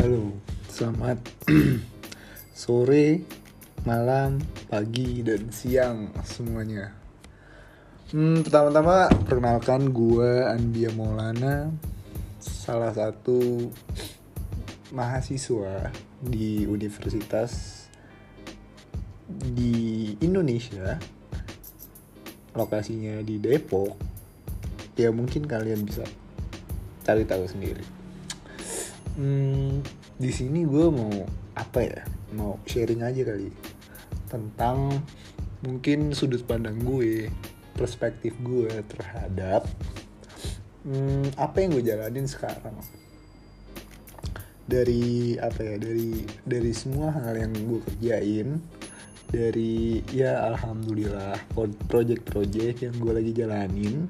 Halo, selamat sore, malam, pagi, dan siang semuanya. Hmm, pertama-tama perkenalkan gue Andia Maulana, salah satu mahasiswa di universitas di Indonesia. Lokasinya di Depok. Ya mungkin kalian bisa cari tahu sendiri. Hmm, di sini gue mau apa ya? Mau sharing aja kali tentang mungkin sudut pandang gue, perspektif gue terhadap hmm, apa yang gue jalanin sekarang. Dari apa ya? Dari dari semua hal yang gue kerjain, dari ya alhamdulillah project-project yang gue lagi jalanin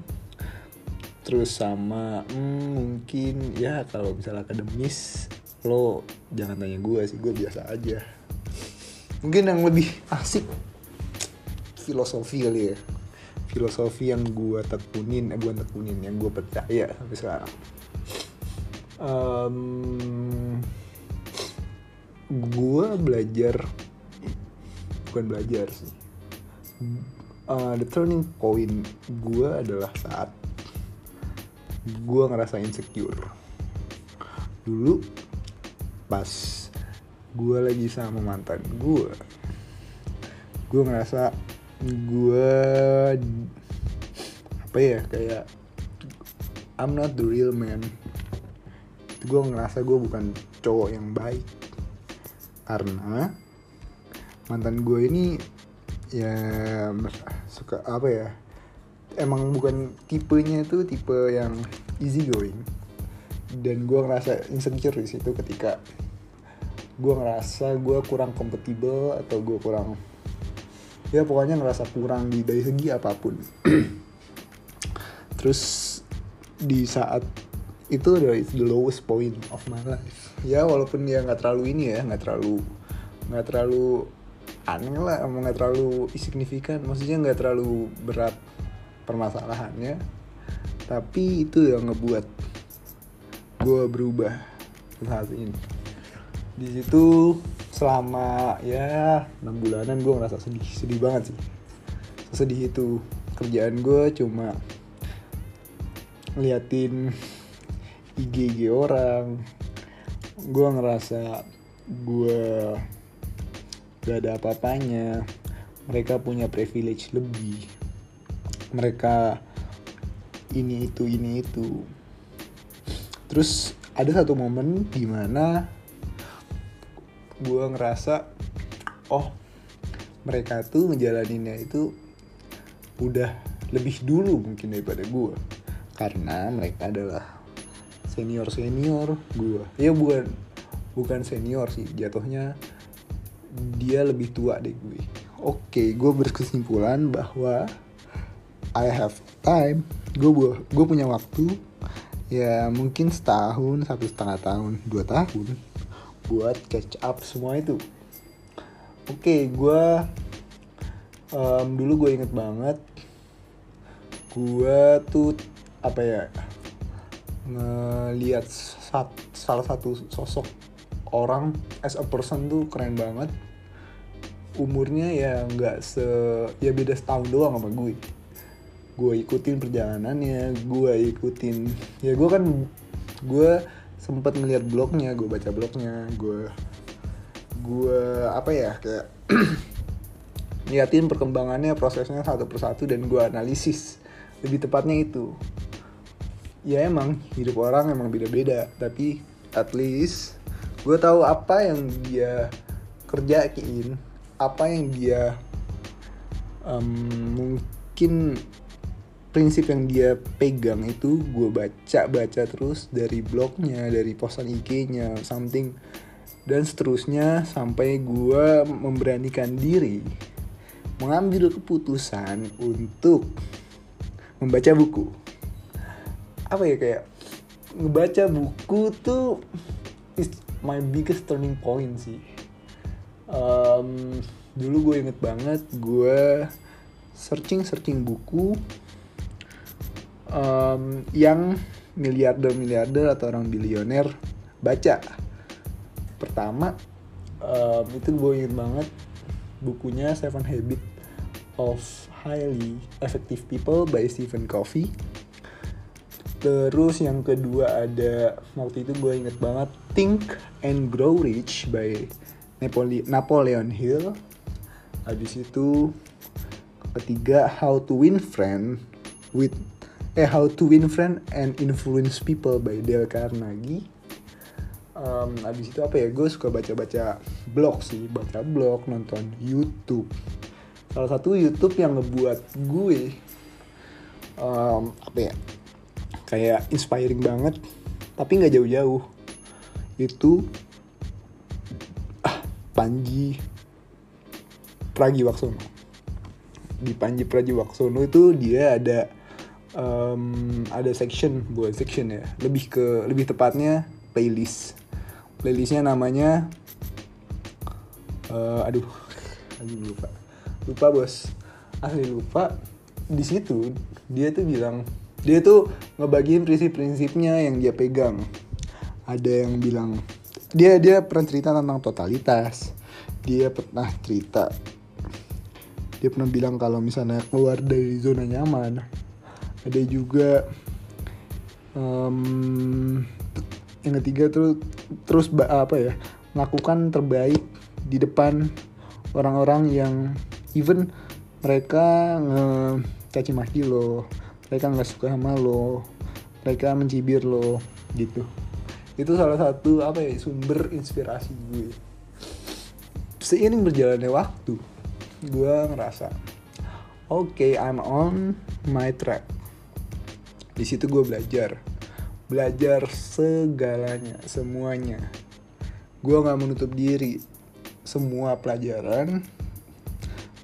terus sama hmm, mungkin ya kalau misalnya akademis lo jangan tanya gue sih gue biasa aja. Mungkin yang lebih asik filosofi kali ya. Filosofi yang gue tekunin eh bukan tekunin yang gue percaya sampai sekarang. Um, gue belajar bukan belajar sih. Uh, the turning point gue adalah saat gue ngerasa insecure. Dulu pas gue lagi sama mantan gue gue ngerasa gue apa ya kayak I'm not the real man. Gue ngerasa gue bukan cowok yang baik. Karena mantan gue ini ya suka apa ya emang bukan tipenya itu tipe yang easy going. Dan gue ngerasa insecure di situ ketika gue ngerasa gue kurang kompatibel atau gue kurang ya pokoknya ngerasa kurang di dari segi apa pun. Terus di saat itu adalah the lowest point of my life. Ya walaupun dia nggak terlalu ini ya nggak terlalu nggak terlalu aneh lah nggak terlalu signifikan maksudnya nggak terlalu berat permasalahannya. Tapi itu yang ngebuat gue berubah saat ini. Di situ selama ya enam bulanan gue ngerasa sedih sedih banget sih. Sedih itu kerjaan gue cuma ngeliatin IG IG orang. Gue ngerasa gue gak ada apa-apanya. Mereka punya privilege lebih mereka ini itu ini itu. Terus ada satu momen di mana gue ngerasa oh mereka tuh ngejalaninnya itu udah lebih dulu mungkin daripada gue karena mereka adalah senior senior gue ya bukan bukan senior sih jatuhnya dia lebih tua deh gue oke gue berkesimpulan bahwa I have time. Gue gue punya waktu. Ya mungkin setahun satu setengah tahun dua tahun buat catch up semua itu. Oke okay, gue um, dulu gue inget banget. Gue tuh apa ya ngelihat sat, salah satu sosok orang as a person tuh keren banget. Umurnya ya nggak se ya beda setahun doang sama gue gue ikutin perjalanannya gue ikutin ya gue kan gue sempat ngeliat blognya gue baca blognya gue gue apa ya kayak liatin perkembangannya prosesnya satu persatu dan gue analisis. Lebih tepatnya itu. Ya emang hidup orang emang beda-beda tapi at least gue tahu apa yang dia kerjain apa yang dia um, mungkin prinsip yang dia pegang itu gue baca baca terus dari blognya dari postan IG-nya something. Dan seterusnya sampai gue memberanikan diri mengambil keputusan untuk membaca buku. Apa ya kayak ngebaca buku tuh is my biggest turning point sih. Um, dulu gue inget banget gue searching searching buku um, yang miliarder-miliarder atau orang bilioner baca. pertama um, itu gue inget banget bukunya Seven Habits of Highly Effective People by Stephen Covey terus yang kedua ada waktu itu gue inget banget Think and Grow Rich by Napole Napoleon Hill habis itu ketiga How to Win Friend with eh How to Win Friend and Influence People by Dale Carnegie. Um, abis itu apa ya? Gue suka baca-baca blog sih baca blog nonton YouTube. Salah satu YouTube yang ngebuat gue um, apa ya? Kayak inspiring banget tapi nggak jauh-jauh. Itu ah Panji Pragiwaksono. Di Panji Pragiwaksono itu dia ada um, ada section buat section ya. Lebih ke lebih tepatnya playlist. Playlistnya namanya uh, aduh lagi lupa. Lupa bos. Asli lupa. Di situ dia tuh bilang dia tuh ngebagiin prinsip-prinsipnya yang dia pegang. Ada yang bilang dia dia pernah cerita tentang totalitas. Dia pernah cerita dia pernah bilang kalau misalnya keluar dari zona nyaman ada juga um, yang ketiga terus terus apa ya melakukan terbaik di depan orang-orang yang even mereka ngecaci maki lo mereka nggak suka sama lo mereka mencibir lo gitu. Itu salah satu apa ya sumber inspirasi gue. Seiring berjalannya waktu gue ngerasa oke okay, I'm on my track di situ gue belajar. Belajar segalanya semuanya. Gue nggak menutup diri. Semua pelajaran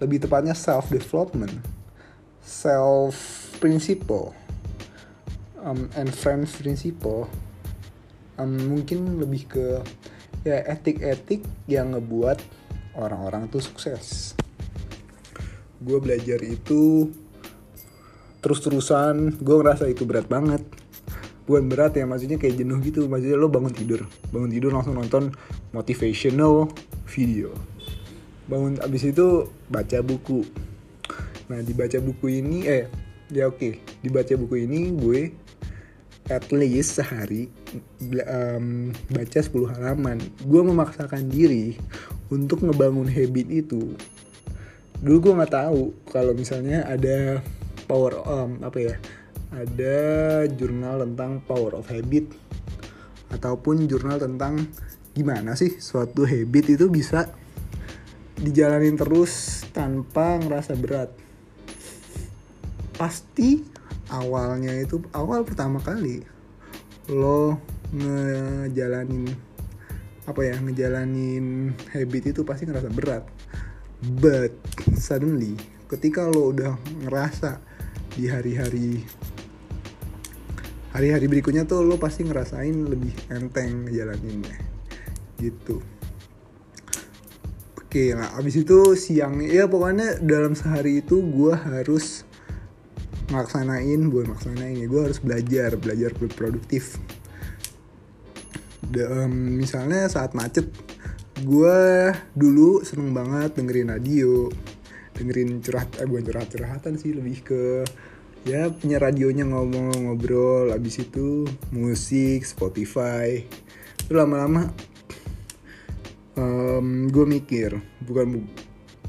lebih tepatnya self development self principle um, and friends principle um, mungkin lebih ke ya etik-etik yang ngebuat orang-orang tuh sukses. Gue belajar itu terus-terusan gue ngerasa itu berat banget. Bukan berat ya maksudnya kayak jenuh gitu. Maksudnya lo bangun tidur. Bangun tidur langsung nonton motivational video. Bangun abis itu baca buku. Nah dibaca buku ini eh ya oke. Okay. dibaca buku ini gue at least sehari um, baca 10 halaman. Gue memaksakan diri untuk ngebangun habit itu. Dulu gue nggak tahu kalau misalnya ada power um, apa ya ada jurnal tentang power of habit ataupun jurnal tentang gimana sih suatu habit itu bisa dijalanin terus tanpa ngerasa berat. Pasti awalnya itu awal pertama kali lo ngejalanin apa ya ngejalanin habit itu pasti ngerasa berat. But suddenly ketika lo udah ngerasa di hari-hari hari-hari berikutnya tuh lo pasti ngerasain lebih enteng ngejalaninnya. Gitu. Oke nah abis itu siang ya pokoknya dalam sehari itu gue harus ngaksanain buat maksanain ya gue harus belajar belajar produktif. De, um, misalnya saat macet gue dulu seneng banget dengerin radio dengerin curhat eh bukan curhat curhatan sih lebih ke ya punya radionya ngomong ngobrol abis itu musik Spotify. Itu lama-lama um, gue mikir bukan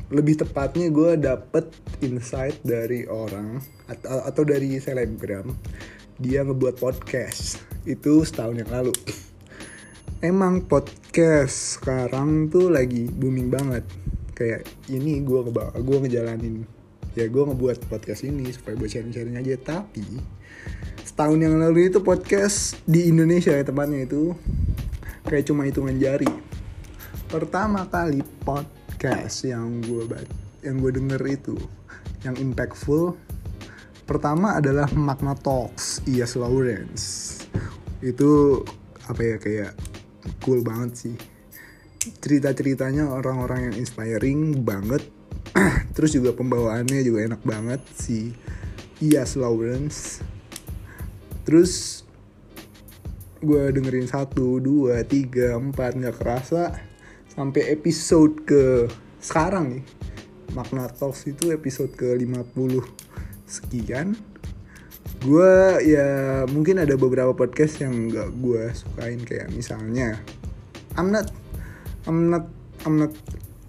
lebih tepatnya gue dapet insight dari orang atau, atau dari selebgram dia ngebuat podcast. Itu setahun yang lalu. Emang podcast sekarang tuh lagi booming banget kayak ini gue gue ngejalanin ya gue ngebuat podcast ini supaya buat sharing-sharing aja. Tapi setahun yang lalu itu podcast di Indonesia ya tempatnya itu kayak cuma hitungan jari. Pertama kali podcast yang gue yang gue denger itu yang impactful pertama adalah Magna Talks Ias Lawrence. Itu apa ya kayak cool banget sih cerita-ceritanya orang-orang yang inspiring banget. Terus juga pembawaannya juga enak banget si Ias Lawrence. Terus gue dengerin satu dua tiga empat nggak kerasa sampai episode ke sekarang nih. Magna Talks itu episode ke 50 sekian. Gue ya mungkin ada beberapa podcast yang gak gue sukain. Kayak misalnya I'm not I'm not I'm not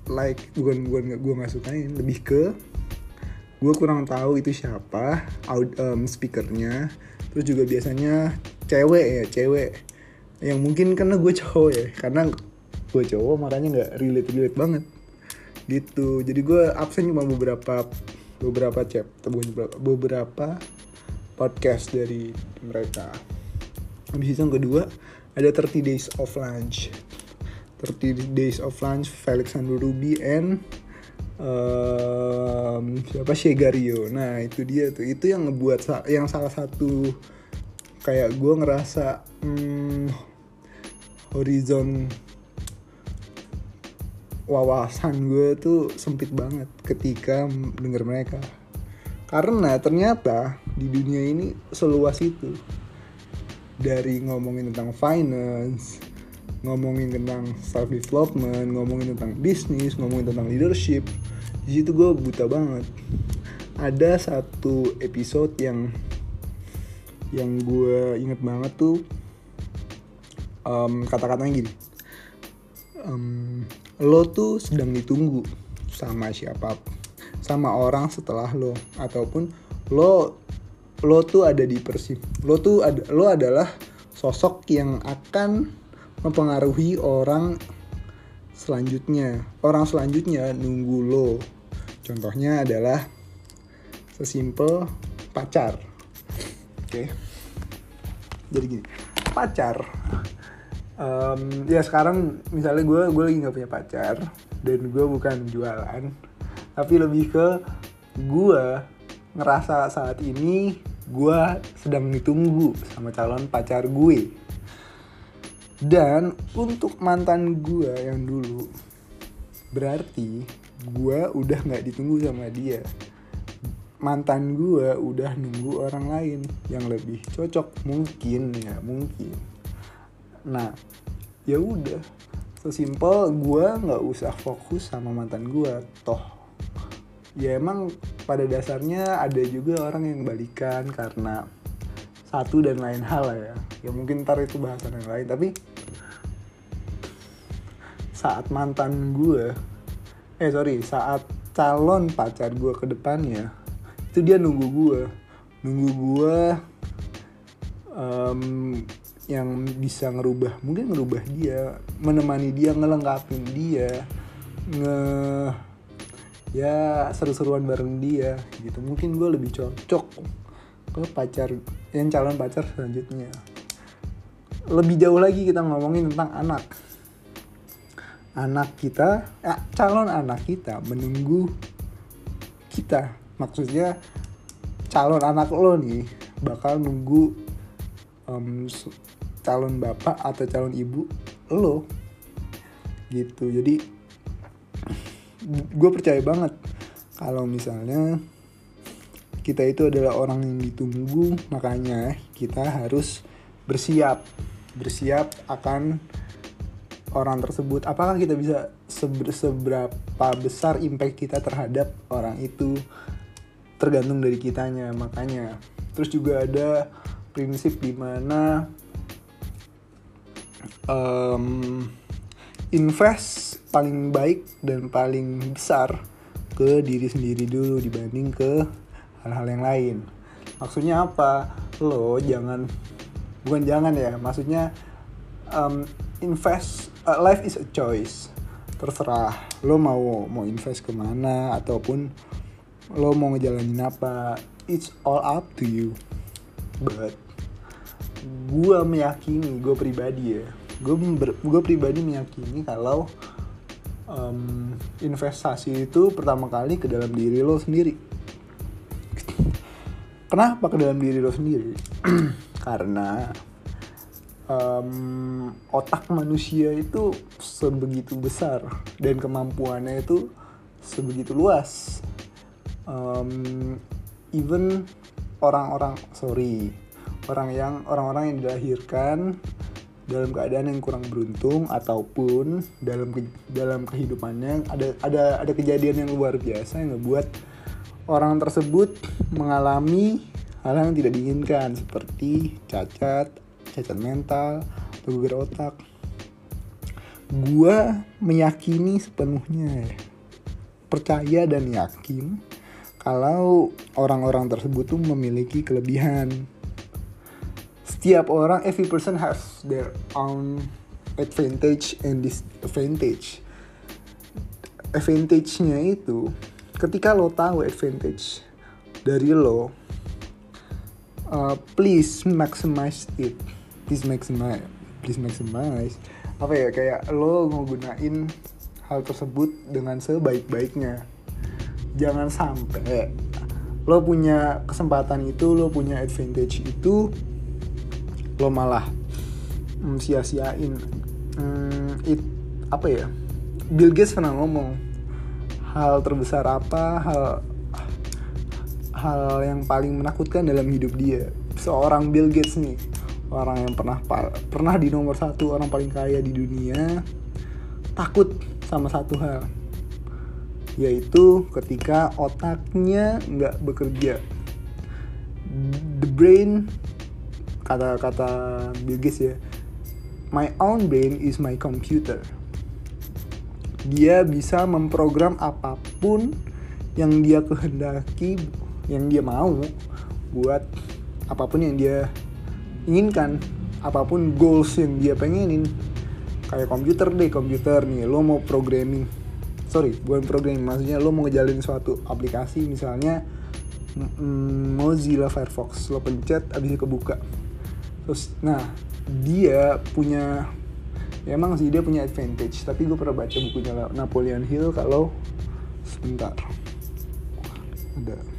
like bukan bukan gue nggak sukain. Lebih ke gue kurang tahu itu siapa out, um, speakernya. Terus juga biasanya cewek ya cewek. Yang mungkin karena gue cowok ya karena gue cowok makanya nggak relate relate banget. Gitu. Jadi gue absen cuma beberapa beberapa chat beberapa, beberapa podcast dari mereka. Habis itu yang kedua ada 30 days of lunch 30 days of lunch Felix Ruby and um, siapa? Shegario nah itu dia tuh. Itu yang ngebuat yang salah satu kayak gue ngerasa hmm, horizon wawasan gue tuh sempit banget ketika denger mereka. Karena ternyata di dunia ini seluas itu. Dari ngomongin tentang finance ngomongin tentang self development ngomongin tentang bisnis ngomongin tentang leadership di situ gue buta banget. Ada satu episode yang yang gue inget banget tuh um, kata-katanya gini. Um, lo tuh sedang ditunggu sama siapa sama orang setelah lo ataupun lo lo tuh ada di persib. Lo tuh ada lo adalah sosok yang akan mempengaruhi orang selanjutnya. Orang selanjutnya nunggu lo. Contohnya adalah sesimpel pacar. Oke. Okay. jadi gini pacar. Um, ya sekarang misalnya gue gue lagi nggak punya pacar dan gue bukan jualan tapi lebih ke gue ngerasa saat ini gue sedang ditunggu sama calon pacar gue dan untuk mantan gue yang dulu berarti gue udah nggak ditunggu sama dia. Mantan gue udah nunggu orang lain yang lebih cocok. Mungkin ya mungkin. Nah ya udah. Sesimpel gue nggak usah fokus sama mantan gue toh ya emang pada dasarnya ada juga orang yang balikan karena satu dan lain hal ya. Ya mungkin ntar itu bahasan yang lain. Tapi saat mantan gue eh sorry saat calon pacar gue ke depannya itu dia nunggu gue nunggu gue um, yang bisa ngerubah mungkin ngerubah dia menemani dia ngelengkapin dia nge ya seru-seruan bareng dia gitu. Mungkin gue lebih cocok ke pacar yang calon pacar selanjutnya. Lebih jauh lagi kita ngomongin tentang anak anak kita ya, calon anak kita menunggu kita. Maksudnya calon anak lo nih bakal nunggu um, calon bapak atau calon ibu lo. Gitu. Jadi gue percaya banget kalau misalnya kita itu adalah orang yang ditunggu. Makanya kita harus bersiap. Bersiap akan orang tersebut apakah kita bisa seberapa besar impact kita terhadap orang itu tergantung dari kitanya makanya terus juga ada prinsip di mana um, invest paling baik dan paling besar ke diri sendiri dulu dibanding ke hal-hal yang lain. Maksudnya apa? Lo jangan bukan jangan ya, maksudnya um, invest uh, life is a choice. Terserah lo mau mau invest ke mana ataupun lo mau ngejalanin apa. It's all up to you. But gue meyakini gue pribadi ya gue gue pribadi meyakini kalau um, investasi itu pertama kali ke dalam diri lo sendiri kenapa ke dalam diri lo sendiri karena um, otak manusia itu sebegitu besar dan kemampuannya itu sebegitu luas. Um, even orang-orang sorry orang yang orang-orang yang dilahirkan dalam keadaan yang kurang beruntung ataupun dalam dalam kehidupannya ada ada ada kejadian yang luar biasa yang ngebuat orang tersebut mengalami hal yang tidak diinginkan seperti cacat, cacat mental, atau gugur otak. Gua meyakini sepenuhnya percaya dan yakin kalau orang-orang tersebut tuh memiliki kelebihan. Setiap orang every person has their own advantage and disadvantage. Advantage-nya itu ketika lo tahu advantage dari lo uh, please maximize it please maximize please maximize apa ya kayak lo ngegunain hal tersebut dengan sebaik-baiknya. Jangan sampai lo punya kesempatan itu lo punya advantage itu lo malah mm, sia-siain. Mm, it apa ya? Bill Gates pernah ngomong hal terbesar apa? Hal hal yang paling menakutkan dalam hidup dia. Seorang Bill Gates nih orang yang pernah pernah di nomor satu orang paling kaya di dunia takut sama satu hal yaitu ketika otaknya nggak bekerja. The brain kata-kata Bill ya my own brain is my computer. Dia bisa memprogram apa pun yang dia kehendaki yang dia mau buat apa pun yang dia inginkan apa pun goals yang dia pengenin. Kayak komputer deh komputer nih lo mau programming. Sorry bukan programming maksudnya lo mau ngejalin suatu aplikasi misalnya Mozilla Firefox. Lo pencet abis itu kebuka. Terus nah dia punya ya emang sih dia punya advantage tapi gue pernah baca bukunya Napoleon Hill kalau sebentar. Ada